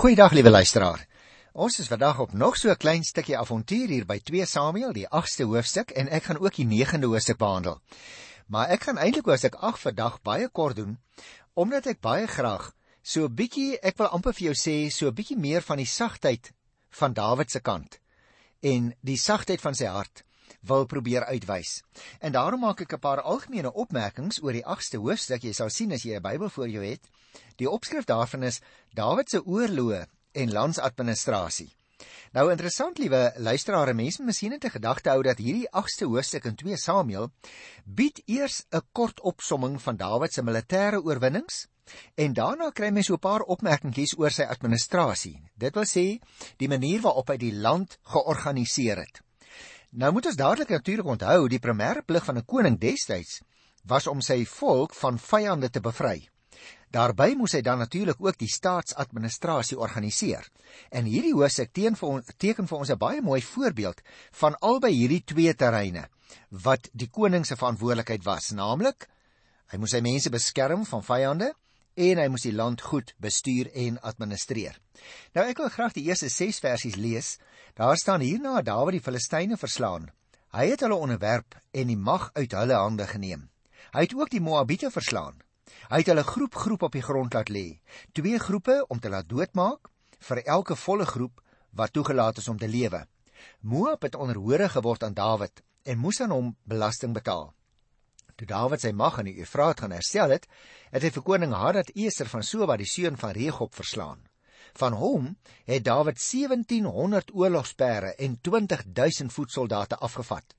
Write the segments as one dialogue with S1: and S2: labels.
S1: Goeiedag liewe luisteraar. Ons is vandag op nog so 'n klein stukkie avontuur hier by 2 Samuel, die 8ste hoofstuk en ek gaan ook die 9de hoofstuk behandel. Maar ek gaan eintlik hoofstuk 8 vandag baie kort doen omdat ek baie graag so 'n bietjie, ek wil amper vir jou sê, so 'n bietjie meer van die sagtheid van Dawid se kant en die sagtheid van sy hart wil probeer uitwys. En daarom maak ek 'n paar algemene opmerkings oor die 8ste hoofstuk. Jy sal sien as jy 'n Bybel voor jou het. Die opskrif daarvan is Dawid se oorloë en landsadministrasie. Nou interessant liewe luisteraars, mense miskien het 'n gedagte hou dat hierdie 8ste hoofstuk in 2 Samuel bied eers 'n kort opsomming van Dawid se militêre oorwinnings en daarna kry mens so 'n paar opmerkingies oor sy administrasie. Dit wil sê die manier waarop hy die land georganiseer het. Nou moet ons dadelik natuurlik onthou die primêre plig van 'n koning destyds was om sy volk van vyande te bevry. Daarby moes hy dan natuurlik ook die staatsadministrasie organiseer. En hierdie hoofstuk teen vir ons teken vir ons 'n baie mooi voorbeeld van albei hierdie twee terreine wat die koning se verantwoordelikheid was, naamlik hy moes sy mense beskerm van vyande en hy moes die land goed bestuur en administreer. Nou ek wil graag die eerste 6 versies lees. Daar staan hierna Dawid die Filistyne verslaan. Hy het hulle onderwerp en die mag uit hulle hande geneem. Hy het ook die Moabiete verslaan. Hy het hulle groep groep op die grond laat lê, twee groepe om te laat doodmaak vir elke volle groep wat toegelaat is om te lewe. Moab het onderhore geword aan Dawid en moes aan hom belasting betaal. Toe Dawid sy mag in die Eufraat gaan herstel het, het hy vir koning Hadad Eser van Soba die seun van Regob verslaan. Van hom het Dawid 1700 oorlogspere en 20000 voetsoldate afgevat.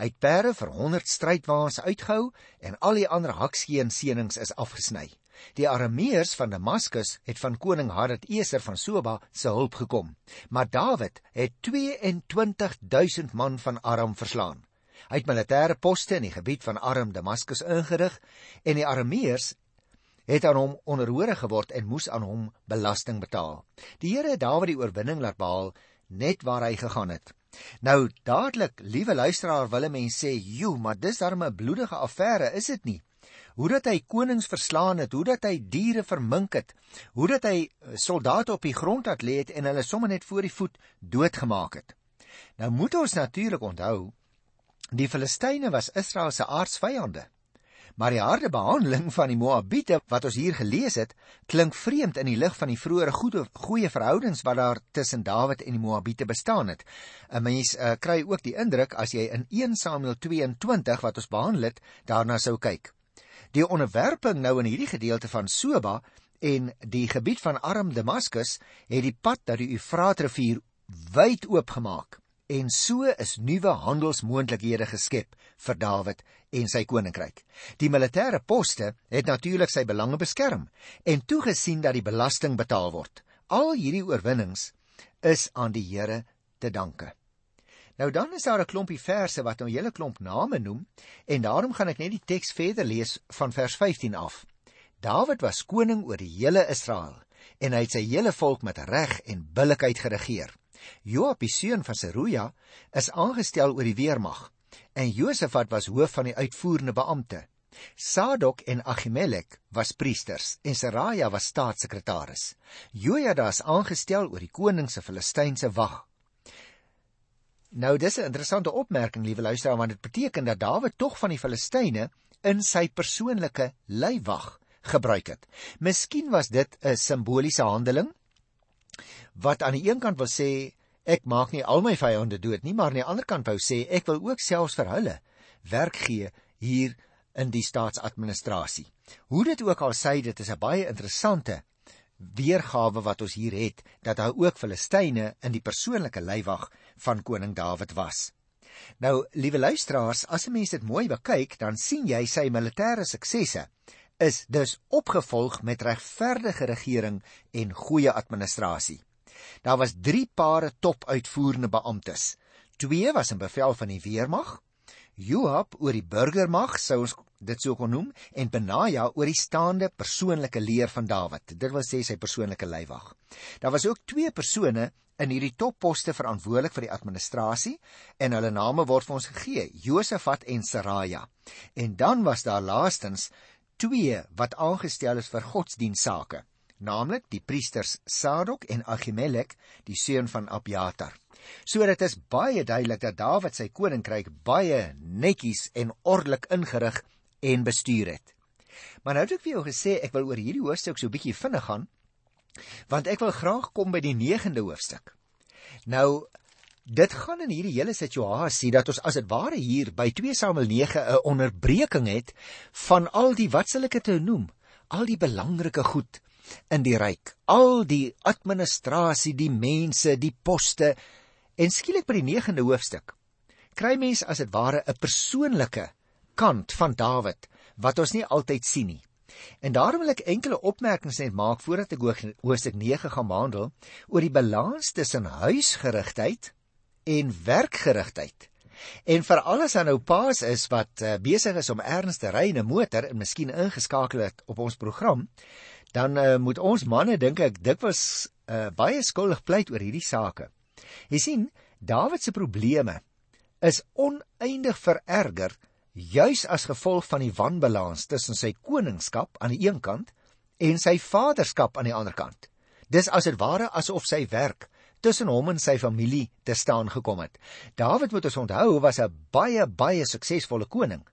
S1: Hy het perde vir 100 strydwaans uitgehou en al die ander hakskeen seënings is afgesny. Die Arameërs van Damaskus het van koning Hadad Eser van Soba se hulp gekom, maar Dawid het 22000 man van Aram verslaan. Hy het militêre poste in die gebied van Aram Damaskus ingerig en die Arameërs het aan hom onderhore geword en moes aan hom belasting betaal. Die Here het Dawid die oorwinning laat behaal net waar hy gegaan het. Nou dadelik, liewe luisteraar, wille mense sê, "Jo, maar dis darem 'n bloedige affære, is dit nie?" Hoe dat hy konings verslaan het, hoe dat hy diere vermink het, hoe dat hy eh, soldate op die grond laat lê het en hulle sommer net voor die voet doodgemaak het. Nou moet ons natuurlik onthou, die Filistyne was Israel se aardsvyande. Maar die harde behandeling van die Moabiete wat ons hier gelees het, klink vreemd in die lig van die vroeëre goeie goeie verhoudings wat daar tussen Dawid en die Moabiete bestaan het. 'n Mens uh, kry ook die indruk as jy in 1 Samuel 22 wat ons behandel het, daarna sou kyk. Die onderwerping nou in hierdie gedeelte van Soba en die gebied van Aram Damaskus het die pad na die Eufraatrivier wyd oopgemaak en so is nuwe handelsmoontlikhede geskep vir Dawid en sy koninkryk. Die militêre poste het natuurlik sy belange beskerm en toegesien dat die belasting betaal word. Al hierdie oorwinnings is aan die Here te danke. Nou dan is daar 'n klompie verse wat nou 'n hele klomp name noem en daarom gaan ek net die teks verder lees van vers 15 af. Dawid was koning oor die hele Israel en hy het sy hele volk met reg en billikheid geregeer. Joab, die seun van Seruja, is aangestel oor die weermag en Josafat was hoof van die uitvoerende beampte. Sadok en Ahimelek was priesters en Seraja was staatssekretaris. Jojada is aangestel oor die koning se Filistynse wag. Nou dis 'n interessante opmerking, liewe luisteraar, want dit beteken dat Dawid tog van die Filistyne in sy persoonlike leiwag gebruik het. Miskien was dit 'n simboliese handeling wat aan die een kant wil sê ek maak nie al my vyande dood nie, maar aan die ander kant wou sê ek wil ook selfs vir hulle werk gee hier in die staatsadministrasie. Hoe dit ook al sê, dit is 'n baie interessante weergawe wat ons hier het dat daar ook Filistyne in die persoonlike leiwag van koning Dawid was. Nou, liewe luisteraars, as 'n mens dit mooi bekyk, dan sien jy sy militêre suksesse is dus opgevolg met regverdige regering en goeie administrasie. Daar was 3 pare topuitvoerende beamptes. Twee was in bevel van die weermag, Joab oor die burgermag, sou ons dit sou kon noem, en Benaja oor die staande persoonlike leer van Dawid. Dit wil sê sy persoonlike leiwag. Daar was ook twee persone in hierdie topposte verantwoordelik vir die administrasie en hulle name word vir ons gegee: Josafat en Seraja. En dan was daar laastens twee wat aangestel is vir godsdienstsake. Naamlik die priesters Sadok en Ahimelek, die seun van Abiatar. So dit is baie duidelik dat Dawid sy koninkryk baie netjies en ordelik ingerig en bestuur het. Maar nou het ek vir jou gesê ek wil oor hierdie hoofstuk so 'n bietjie vinnig gaan want ek wil graag kom by die 9de hoofstuk. Nou dit gaan in hierdie hele situasie dat ons as dit ware hier by 2 Samuel 9 'n onderbreking het van al die wat sal ek dit nou noem, al die belangrike goed in die ryk, al die administrasie, die mense, die poste en skielik by die 9de hoofstuk kry mens as dit ware 'n persoonlike kant van Dawid wat ons nie altyd sien nie. En daarom wil ek enkele opmerkings net maak voordat ek hoofstuk 9 gaan behandel oor die balans tussen huisgerigtheid en werkgerigtheid. En vir alles aan nou paas is wat uh, besig is om erns te ry in 'n motor en miskien ingeskakel het op ons program, dan uh, moet ons manne dink ek dikwels uh, baie skuldig pleit oor hierdie sake. Jy sien, Dawid se probleme is oneindig vererger juis as gevolg van die wanbalans tussen sy koningskap aan die een kant en sy vaderskap aan die ander kant. Dis as dit ware asof sy werk tussen hom en sy familie te staan gekom het. Dawid moet ons onthou was 'n baie baie suksesvolle koning.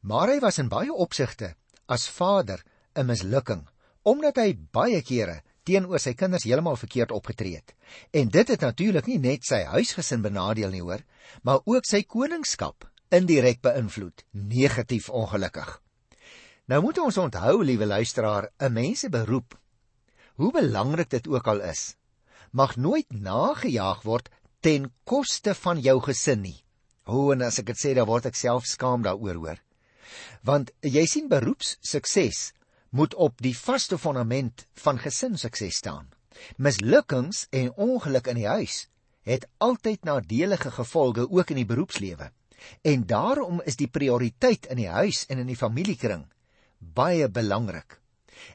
S1: Maar hy was in baie opsigte as vader 'n mislukking omdat hy baie kere teenoor sy kinders heeltemal verkeerd opgetree het. En dit het natuurlik nie net sy huisgesin benadeel nie hoor, maar ook sy koningskap indirek beïnvloed, negatief ongelukkig. Nou moet ons onthou, liewe luisteraar, 'n mens se beroep, hoe belangrik dit ook al is, mag nooit nagejaag word ten koste van jou gesin nie. O, en as ek dit sê, dan word ek self skaam daaroor hoor. Want jy sien beroepssukses moet op die vaste fondament van gesinsukses staan. Mislukkings en ongeluk in die huis het altyd nadelige gevolge ook in die beroepslewe. En daarom is die prioriteit in die huis en in die familiekring baie belangrik.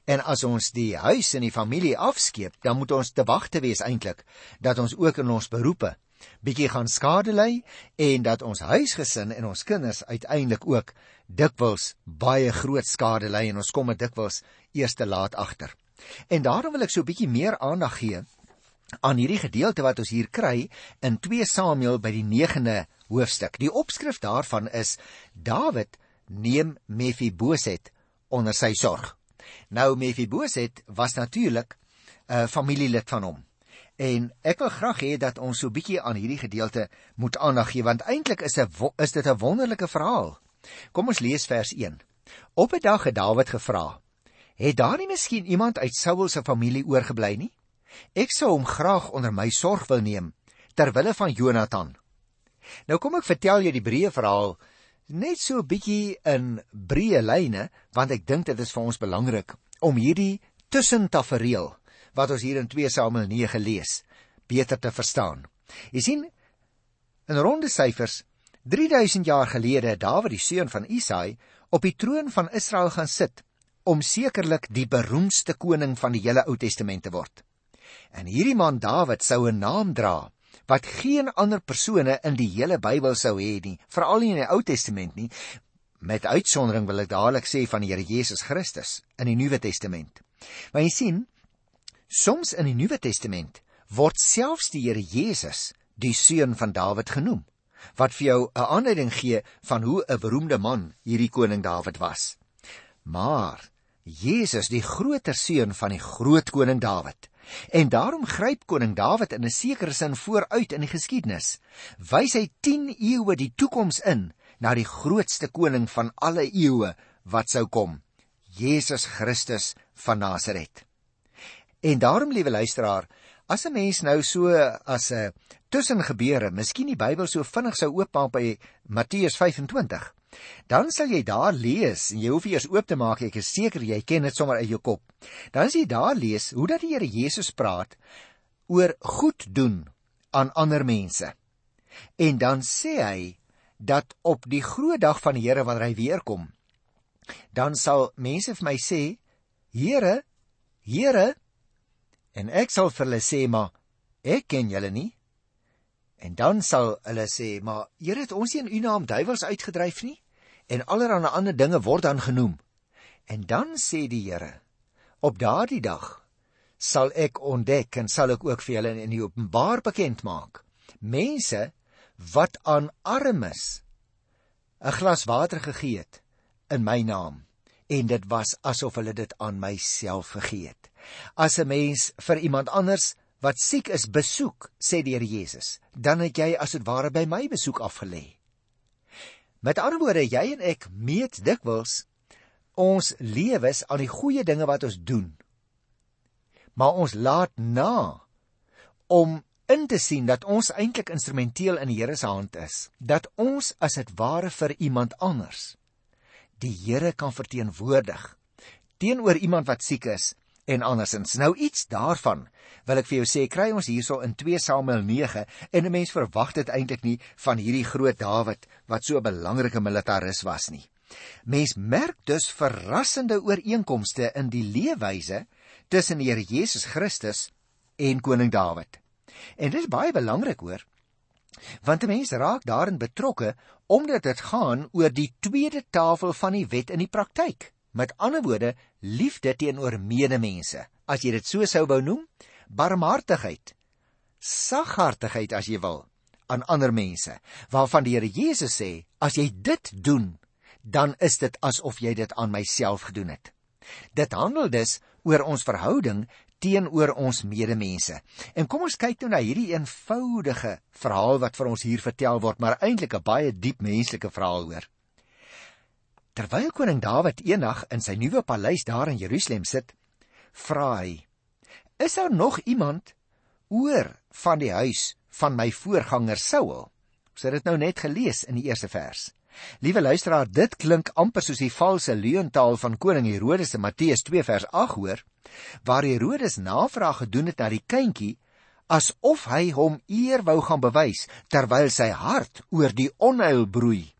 S1: En as ons die huis en die familie afskeep, dan moet ons te wagte wees eintlik dat ons ook in ons beroepe bietjie gaan skade ly en dat ons huisgesin en ons kinders uiteindelik ook dikwels baie groot skade ly en ons kom dit dikwels eers te laat agter. En daarom wil ek so 'n bietjie meer aandag gee aan hierdie gedeelte wat ons hier kry in 2 Samuel by die 9de hoofstuk. Die opskrif daarvan is Dawid neem Mefiboset onder sy sorg. Nou Mefiboset was natuurlik 'n uh, familielid van hom. En ek wil graag hê dat ons so 'n bietjie aan hierdie gedeelte moet aandag gee want eintlik is 'n is dit 'n wonderlike verhaal. Kom ons lees vers 1. Op 'n dag het Dawid gevra: "Het daar nie miskien iemand uit Saul se familie oorgebly nie? Ek sou hom graag onder my sorg wil neem ter wille van Jonathan." Nou kom ek vertel jou die breë verhaal net so 'n bietjie in breë lyne want ek dink dit is vir ons belangrik om hierdie tussentafereel wat ons hier in 2 Samuel 9 lees beter te verstaan. Jy sien in ronde syfers 3000 jaar gelede het Dawid die seun van Isaai op die troon van Israel gaan sit om sekerlik die beroemdste koning van die hele Ou Testament te word. En hierdie man Dawid sou 'n naam dra wat geen ander persone in die hele Bybel sou hê nie, veral nie in die Ou Testament nie, met uitsondering wil ek dadelik sê van die Here Jesus Christus in die Nuwe Testament. Maar jy sien, soms in die Nuwe Testament word selfs die Here Jesus die seun van Dawid genoem, wat vir jou 'n aanleiding gee van hoe 'n beroemde man hierdie koning Dawid was. Maar Jesus, die groter seun van die groot koning Dawid, En daarom gryp koning Dawid in 'n sekere sin vooruit in die geskiedenis. Wys hy 10 eeue die toekoms in na die grootste koning van alle eeue wat sou kom, Jesus Christus van Nasaret. En daarom, liewe luisteraar, as 'n mens nou so as 'n tussengebeure, miskien die Bybel so vinnig sou oopmaak by Matteus 25, Dan sal jy daar lees en jy hoef eers oop te maak, ek is seker jy ken dit sommer uit jou kop. Dan as jy daar lees hoe dat die Here Jesus praat oor goed doen aan ander mense. En dan sê hy dat op die groot dag van die Here wanneer hy weer kom, dan sal mense vir my sê, Here, Here, en ek sal vir hulle sê, maar ek ken julle nie. En dan sal hulle sê, maar Here, het ons nie in u naam duiwels uitgedryf nie? En allerlei ander dinge word dan genoem. En dan sê die Here: Op daardie dag sal ek ontdek en sal ek ook vir julle in die openbaar bekend maak. Mense wat aan armes 'n glas water gegee het in my naam en dit was asof hulle dit aan myself gegee het. As 'n mens vir iemand anders wat siek is besoek, sê die Here Jesus, dan het jy as dit ware by my besoek afgelê. Met ander woorde, jy en ek meet dikwels ons lewens aan die goeie dinge wat ons doen. Maar ons laat na om in te sien dat ons eintlik instrumenteel in die Here se hand is, dat ons as dit ware vir iemand anders die Here kan verteenwoordig teenoor iemand wat siek is en andersins. Nou iets daarvan wil ek vir jou sê, kry ons hierso in 2 Samuel 9 en 'n mens verwag dit eintlik nie van hierdie groot Dawid wat so 'n belangrike militaris was nie. Mens merk dus verrassende ooreenkomste in die leefwyse tussen die Here Jesus Christus en koning Dawid. En dit is baie belangrik hoor, want 'n mens raak daarin betrokke omdat dit gaan oor die tweede tafel van die wet in die praktyk. Met ander woorde, liefde teenoor medemense. As jy dit so sou wou noem, barmhartigheid, saghartigheid as jy wil aan ander mense, waarvan die Here Jesus sê, as jy dit doen, dan is dit asof jy dit aan myself gedoen het. Dit handel dus oor ons verhouding teenoor ons medemense. En kom ons kyk nou na hierdie eenvoudige verhaal wat vir ons hier vertel word, maar eintlik 'n baie diep menslike verhaal hoor. Terwyl koning Dawid eendag in sy nuwe paleis daar in Jerusalem sit, vra hy: "Is daar nog iemand oor van die huis van my voorganger Saul?" Ons het dit nou net gelees in die eerste vers. Liewe luisteraar, dit klink amper soos die valse leuntaal van koning Herodes in Matteus 2 vers 8 hoor, waar Herodes navraag gedoen het na die kindjie asof hy hom eer wou gaan bewys terwyl sy hart oor die onheil broei,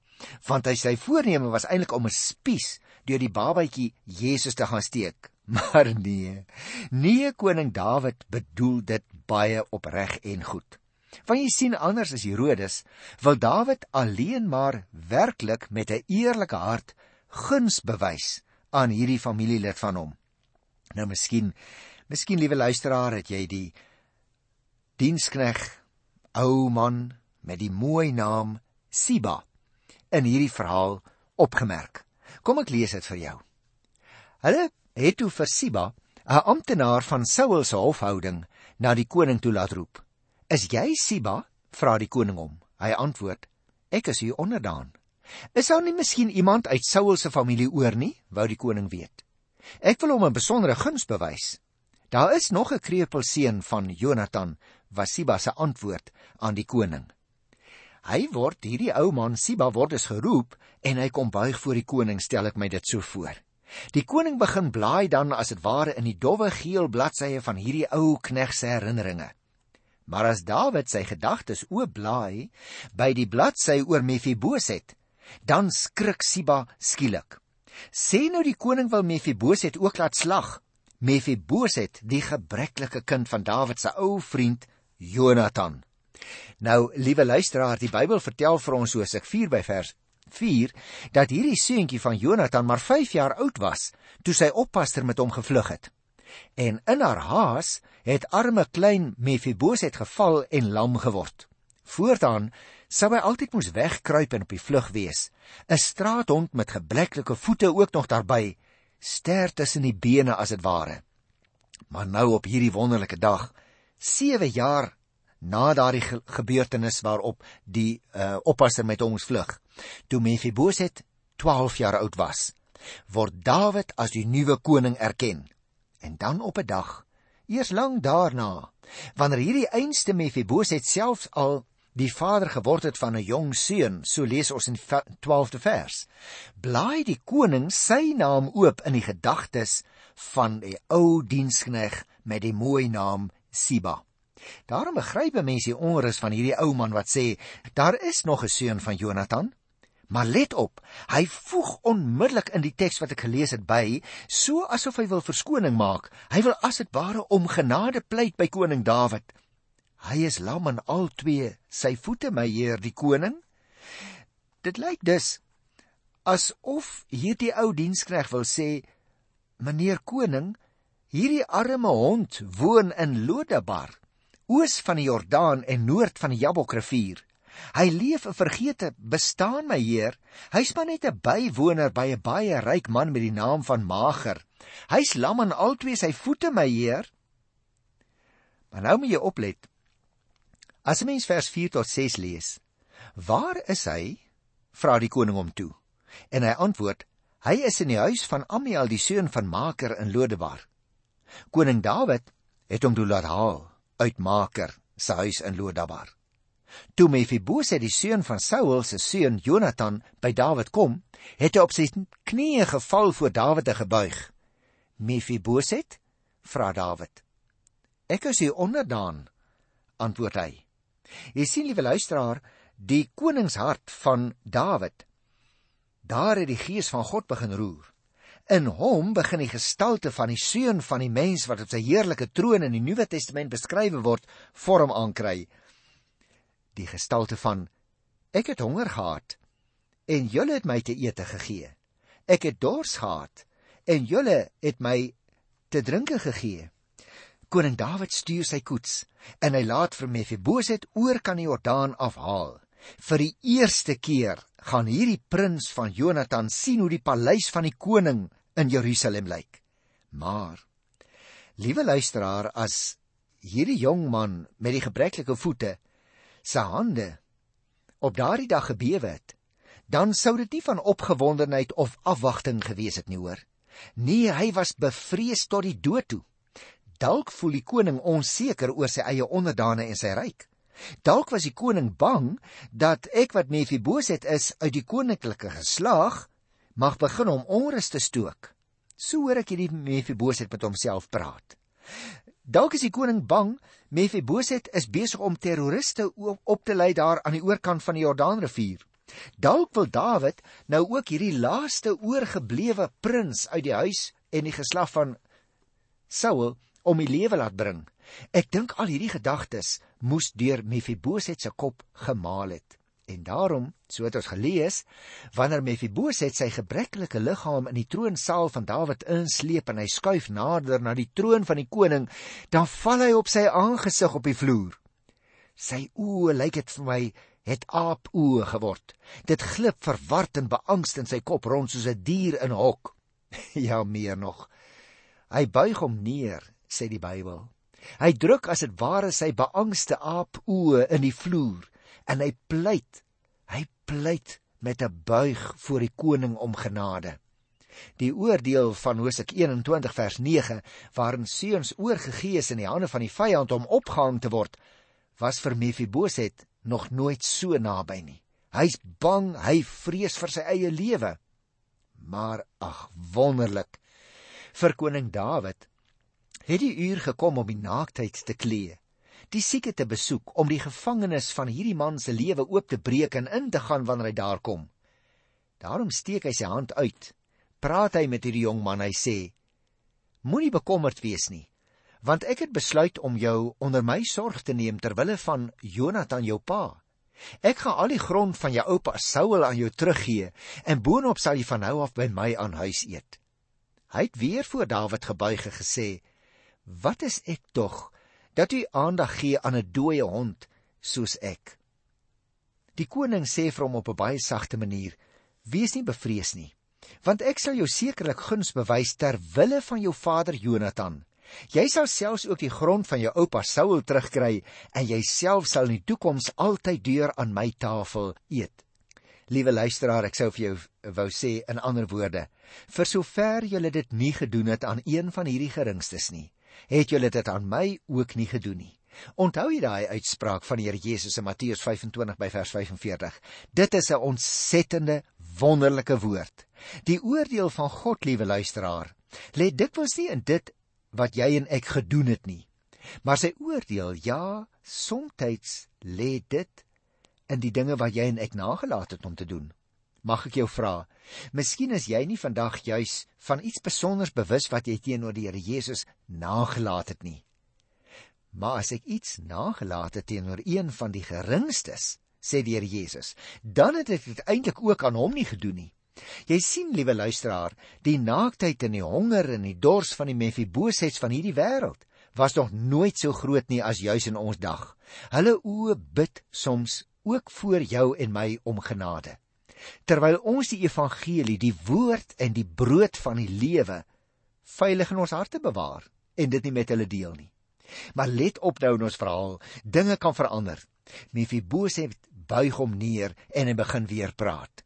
S1: want hy sy voorneme was eintlik om 'n spies deur die babatjie Jesus te gaan steek. Maar nee. Nee koning Dawid bedoel dit baie opreg en goed. Want jy sien anders as Herodes, wil Dawid alleen maar werklik met 'n eerlike hart guns bewys aan hierdie familielid van hom. Nou miskien, miskien liewe luisteraar, het jy die dienskneg ou man met die mooi naam Siba in hierdie verhaal opgemerk. Kom ek lees dit vir jou. Hulle het toe vir Siba, 'n amptenaar van Saul se hofhouding, na die koning toe laat roep. Is jy Siba? vra die koning hom. Hy antwoord: Ek is u onderdaan. Is daar nie miskien iemand uit Saul se familie oor nie? wou die koning weet. Ek wil hom 'n besondere guns bewys. Daar is nog 'n kreupelseun van Jonathan, was Siba se antwoord aan die koning. Hy word hierdie ou man Siba word is geroep en hy kom buig voor die koning, stel ek my dit so voor. Die koning begin blaai dan as dit ware in die dowwe geel bladsye van hierdie ou knegg se herinneringe. Maar as Dawid sy gedagtes oopblaai by die bladsy oor Mefiboset, dan skrik Siba skielik. Sê nou die koning wil Mefiboset ook laat slag. Mefiboset, die gebreklike kind van Dawid se ou vriend Jonathan. Nou, liewe luisteraar, die Bybel vertel vir ons soos ek 4 by vers 4 dat hierdie seentjie van Jonathan maar 5 jaar oud was toe sy oppasser met hom gevlug het. En in haar haas het arme klein Mefiboset geval en lam geword. Voortaan sou hy altyd moes wegkruip en op die vlug wees. 'n Straathond met gebleklike voete ook nog daarbey, ster tussen die bene as dit ware. Maar nou op hierdie wonderlike dag, 7 jaar na daardie ge gebeurtenis waarop die uh, oppasser met ons vlug, toe Mefiboset 12 jaar oud was, word Dawid as die nuwe koning erken. En dan op 'n dag, eers lank daarna, wanneer hierdie einste Mefiboset selfs al die vader geword het van 'n jong seun, so lees ons in 12de vers, blaai die koning sy naam oop in die gedagtes van die ou dienskneg met die mooi naam Siba. Daarom begryp mense die onrus van hierdie ou man wat sê, daar is nog 'n seun van Jonathan. Maar let op, hy voeg onmiddellik in die teks wat ek gelees het by, so asof hy wil verskoning maak. Hy wil as dit ware om genade pleit by koning Dawid. Hy is lam aan al twee sy voete, my heer die koning. Dit lyk dus asof hierdie ou dienskneg wil sê, meneer koning, Hierdie arme hond woon in Lodabar, oos van die Jordaan en noord van die Jabokrivier. Hy leef 'n vergete bestaan, my Heer. Hy's maar net 'n bywoner by 'n baie ryk man met die naam van Mager. Hy's lam aan albei sy voete, my Heer. Maar nou moet jy oplet. As 'n mens vers 4 tot 6 lees, waar is hy? vra die koning hom toe. En hy antwoord: Hy is in die huis van Amiel die seun van Maker in Lodebar. Koning Dawid het hom toe laat haal uit Maker se huis in Lodebar. Toe Mefiboset die seun van Saul se seun Jonathan by Dawid kom, het hy op sy knieë geval voor Dawid en gebuig. "Mefiboset?" vra Dawid. "Ek is u onderdaan," antwoord hy. Jy sien liewe luisteraar, die koningshart van Dawid. Daar het die gees van God begin roer. In hom begin die gestalte van die seun van die mens wat op sy heerlike troon in die Nuwe Testament beskryf word, vorm aankry die gestalte van ek het honger gehad en julle het my te ete gegee. Ek het dors gehad en julle het my te drinke gegee. Koning Dawid stuur sy koets en hy laat vir Mefiboset oor kan die Jordaan afhaal. Vir die eerste keer gaan hierdie prins van Jonathan sien hoe die paleis van die koning in Jerusalem lyk. Maar liewe luisteraar, as hierdie jong man met die gebreklike voete se hande op daardie dag gebewe het, dan sou dit nie van opgewondenheid of afwagting gewees het nie hoor. Nee, hy was bevrees tot die dood toe. Dalk voel die koning onseker oor sy eie onderdane en sy ryk. Dalk was die koning bang dat ek wat Mefiboset is uit die koninklike geslag mag begin om onrus te stook. So hoor ek hierdie Mefiboset met homself praat. Dalk is die koning bang Mefiboset is besig om terroriste op te lei daar aan die oorkant van die Jordaanrivier. Dalk wil Dawid nou ook hierdie laaste oorgeblewe prins uit die huis en die geslag van Saul om die lewe laat bring. Ek dink al hierdie gedagtes moes deur Mefiboset se kop gemaal het. En daarom, so het ons gelees, wanneer Mefiboset sy gebreklike liggaam in die troonsaal van Dawid insleep en hy skuif nader na die troon van die koning, dan val hy op sy aangesig op die vloer. Sy oë lyk dit vir my het aapoë geword. Dit glip verward en beangst in sy kop rond soos 'n dier in hok. ja, meer nog. Hy buig hom neer, sê die Bybel. Hy druk as dit ware sy beangste aapoë in die vloer en hy pleit hy pleit met 'n buig voor die koning om genade. Die oordeel van Hosea 21 vers 9 waarin seuns oorgegee is in die hande van die vyand om opgehang te word was vir Mefiboset nog nooit so naby nie. Hy's bang hy vrees vir sy eie lewe. Maar ag wonderlik. Vir koning Dawid het die uur gekom om die naaktheid te klee die sieke te besoek om die gevangenes van hierdie man se lewe oop te breek en in te gaan wanneer hy daar kom. Daarom steek hy sy hand uit. Praat hy met hierdie jong man, hy sê: Moenie bekommerd wees nie, want ek het besluit om jou onder my sorg te neem ter wille van Jonathan jou pa. Ek gaan al die grond van jou oupa Saul aan jou teruggee en boonop sal jy van nou af by my aan huis eet. Hy het weer voor Dawid gebuig en gesê: Wat is ek tog dat u aandag gee aan 'n dooie hond soos ek. Die koning sê vir hom op 'n baie sagte manier: "Wees nie bevrees nie, want ek sal jou sekerlik guns bewys ter wille van jou vader Jonathan. Jy sal selfs ook die grond van jou oupa Saul terugkry en jy self sal in die toekoms altyd deur aan my tafel eet." Liewe luisteraar, ek sou vir jou wou sê in ander woorde: "Vir sover jy dit nie gedoen het aan een van hierdie geringstes nie, het julle dit aan my ook nie gedoen nie. Onthou jy daai uitspraak van die Here Jesus in Matteus 25 by vers 45? Dit is 'n ontsettende wonderlike woord. Die oordeel van God, liewe luisteraar, lê dikwels nie in dit wat jy en ek gedoen het nie. Maar sy oordeel, ja, soms lê dit in die dinge wat jy en ek nagelaat het om te doen. Mag ek jou vra, miskien is jy nie vandag juis van iets spesiaals bewus wat jy teenoor die Here Jesus nagelaat het nie. Maar as ek iets nagelaat het teenoor een van die geringstes, sê die Here Jesus, dan het ek dit eintlik ook aan hom nie gedoen nie. Jy sien, liewe luisteraar, die naaktheid en die honger en die dors van die Mefibosets van hierdie wêreld was nog nooit so groot nie as juis in ons dag. Hulle oë bid soms ook voor jou en my om genade. Terwyl ons die evangelie, die woord en die brood van die lewe veilig in ons harte bewaar en dit nie met hulle deel nie. Maar let op nou in ons verhaal, dinge kan verander. Mefiboset buig hom neer en hy begin weer praat.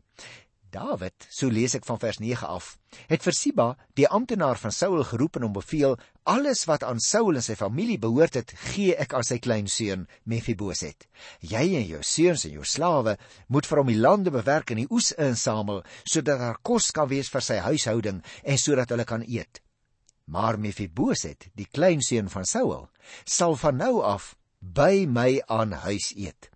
S1: Dawid, so lees ek van vers 9 af, het vir Siba, die amptenaar van Saul geroep en hom beveel: "Alles wat aan Saul en sy familie behoort het, gee ek aan sy kleinseun Mephiboset. Jy en jou seuns en jou slawe moet vir hom die lande bewerk en die oes insamel, sodat daar kos kan wees vir sy huishouding en sodat hulle kan eet. Maar Mephiboset, die kleinseun van Saul, sal van nou af by my aan huis eet."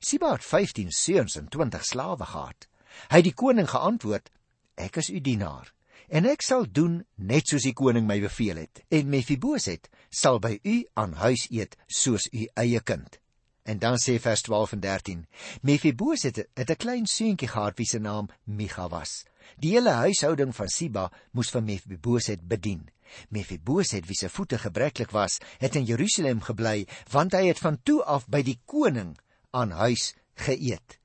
S1: Siba het 15 seuns en 20 slawe gehad. Hy het die koning geantwoord: Ek is u dienaar en ek sal doen net soos die koning my beveel het. En Mefiboset sal by u aan huis eet soos u eie kind. En dan sê vers 12 en 13: Mefiboset het 'n klein seentjie gehad wie se naam Micha was. Die hele huishouding van Siba moes vir Mefiboset bedien. Mefiboset wie se voete gebreklik was, het in Jerusalem gebly want hy het van toe af by die koning aan huis geëet.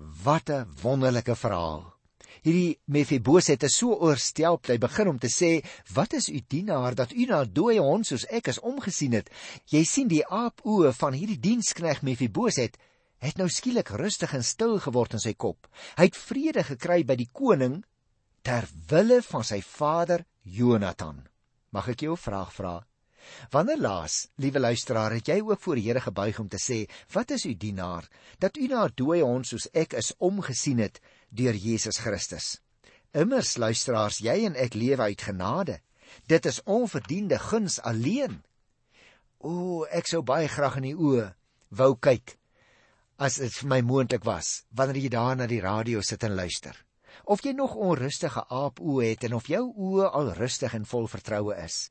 S1: Wat 'n wonderlike verhaal. Hierdie Mefiboset is so oorstelp, hy begin om te sê, "Wat is u dienaar dat u na dooie hond soos ek is omgesien het?" Jy sien die aapoë van hierdie dienskneg Mefiboset het nou skielik rustig en stil geword in sy kop. Hy het vrede gekry by die koning ter wille van sy vader Jonathan. Mag ek jou 'n vraag vra? Wanneer laas, liewe luisteraar, het jy ook voor die Here gebuig om te sê, "Wat is u dienaar dat u na 'n dooie hond soos ek is omgesien het deur Jesus Christus?" Immers luisteraars, jy en ek lewe uit genade. Dit is onverdiende guns alleen. O, ek sou baie graag in die oë wou kyk as dit vir my moontlik was wanneer jy daar na die radio sit en luister. Of jy nog onrustige aap oë het en of jou oë al rustig en vol vertroue is.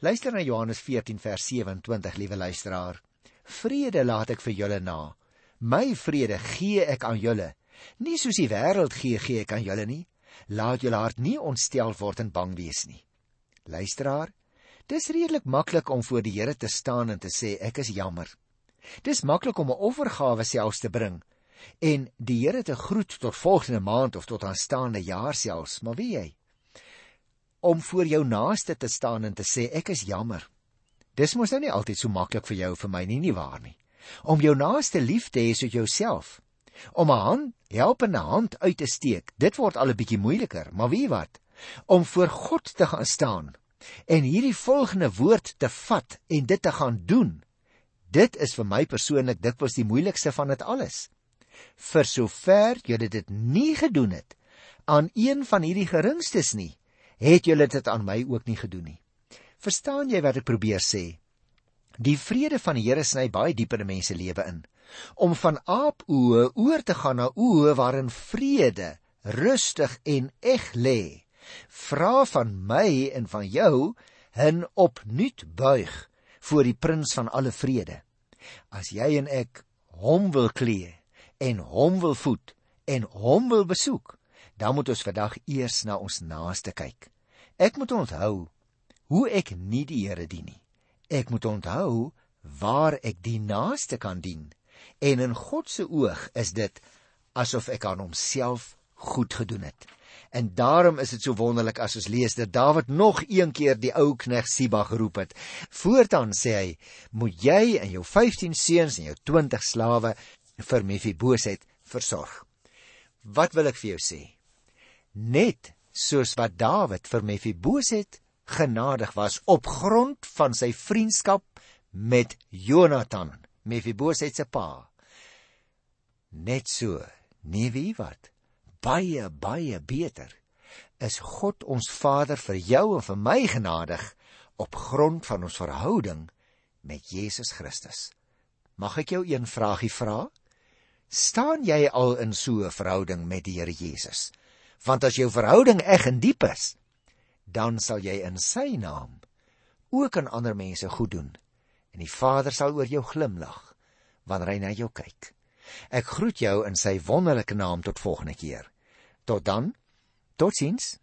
S1: Luister na Johannes 14 vers 27, liewe luisteraar. Vrede laat ek vir julle na. My vrede gee ek aan julle. Nie soos die wêreld gee, gee ek aan julle nie. Laat julle hart nie ontstel word en bang wees nie. Luisteraar, dis redelik maklik om voor die Here te staan en te sê ek is jammer. Dis maklik om 'n offergawe selfs te bring en die Here te groet tot volgende maand of tot aanstaande jaar selfs, maar wie jy? Om voor jou naaste te staan en te sê ek is jammer. Dis mos nou nie altyd so maklik vir jou vir my nie, nie waar nie. Om jou naaste lief te hê soos jouself. Om 'n hand, helpende hand uit te steek, dit word al 'n bietjie moeiliker, maar wie wat? Om voor God te gaan staan en hierdie volgende woord te vat en dit te gaan doen. Dit is vir my persoonlik dikwels die moeilikste van dit alles. Vir sover jy dit nie gedoen het aan een van hierdie geringstes nie, het julle dit aan my ook nie gedoen nie. Verstaan jy wat ek probeer sê? Die vrede van die Here sny baie dieper in mense lewe in. Om van aapoe oor te gaan na oë waarin vrede rustig en eg lê. Vra van my en van jou hin opnuut buig voor die prins van alle vrede. As jy en ek hom wil klee en hom wil voed en hom wil besoek, dan moet ons vandag eers na ons naaste kyk. Ek moet onthou hoe ek nie die Here dien nie. Ek moet onthou waar ek die naaste kan dien. En in God se oog is dit asof ek aan homself goed gedoen het. En daarom is dit so wonderlik as ons lees dat Dawid nog een keer die ou knegt Siba geroep het. Voortaan sê hy: "Moet jy en jou 15 seuns en jou 20 slawe vir Mefiboset versorg." Wat wil ek vir jou sê? Net soos wat Dawid vir Mefiboset genadig was op grond van sy vriendskap met Jonathan, Mefiboset se pa. Net so, nie wie wat baie baie beter is God ons Vader vir jou en vir my genadig op grond van ons verhouding met Jesus Christus. Mag ek jou een vragie vra? Staan jy al in so 'n verhouding met die Here Jesus? Want as jou verhouding eg en diep is, dan sal jy in sy naam ook aan ander mense goed doen en die Vader sal oor jou glimlag wanneer hy na jou kyk. Ek groet jou in sy wonderlike naam tot volgende keer. Tot dan. Totsiens.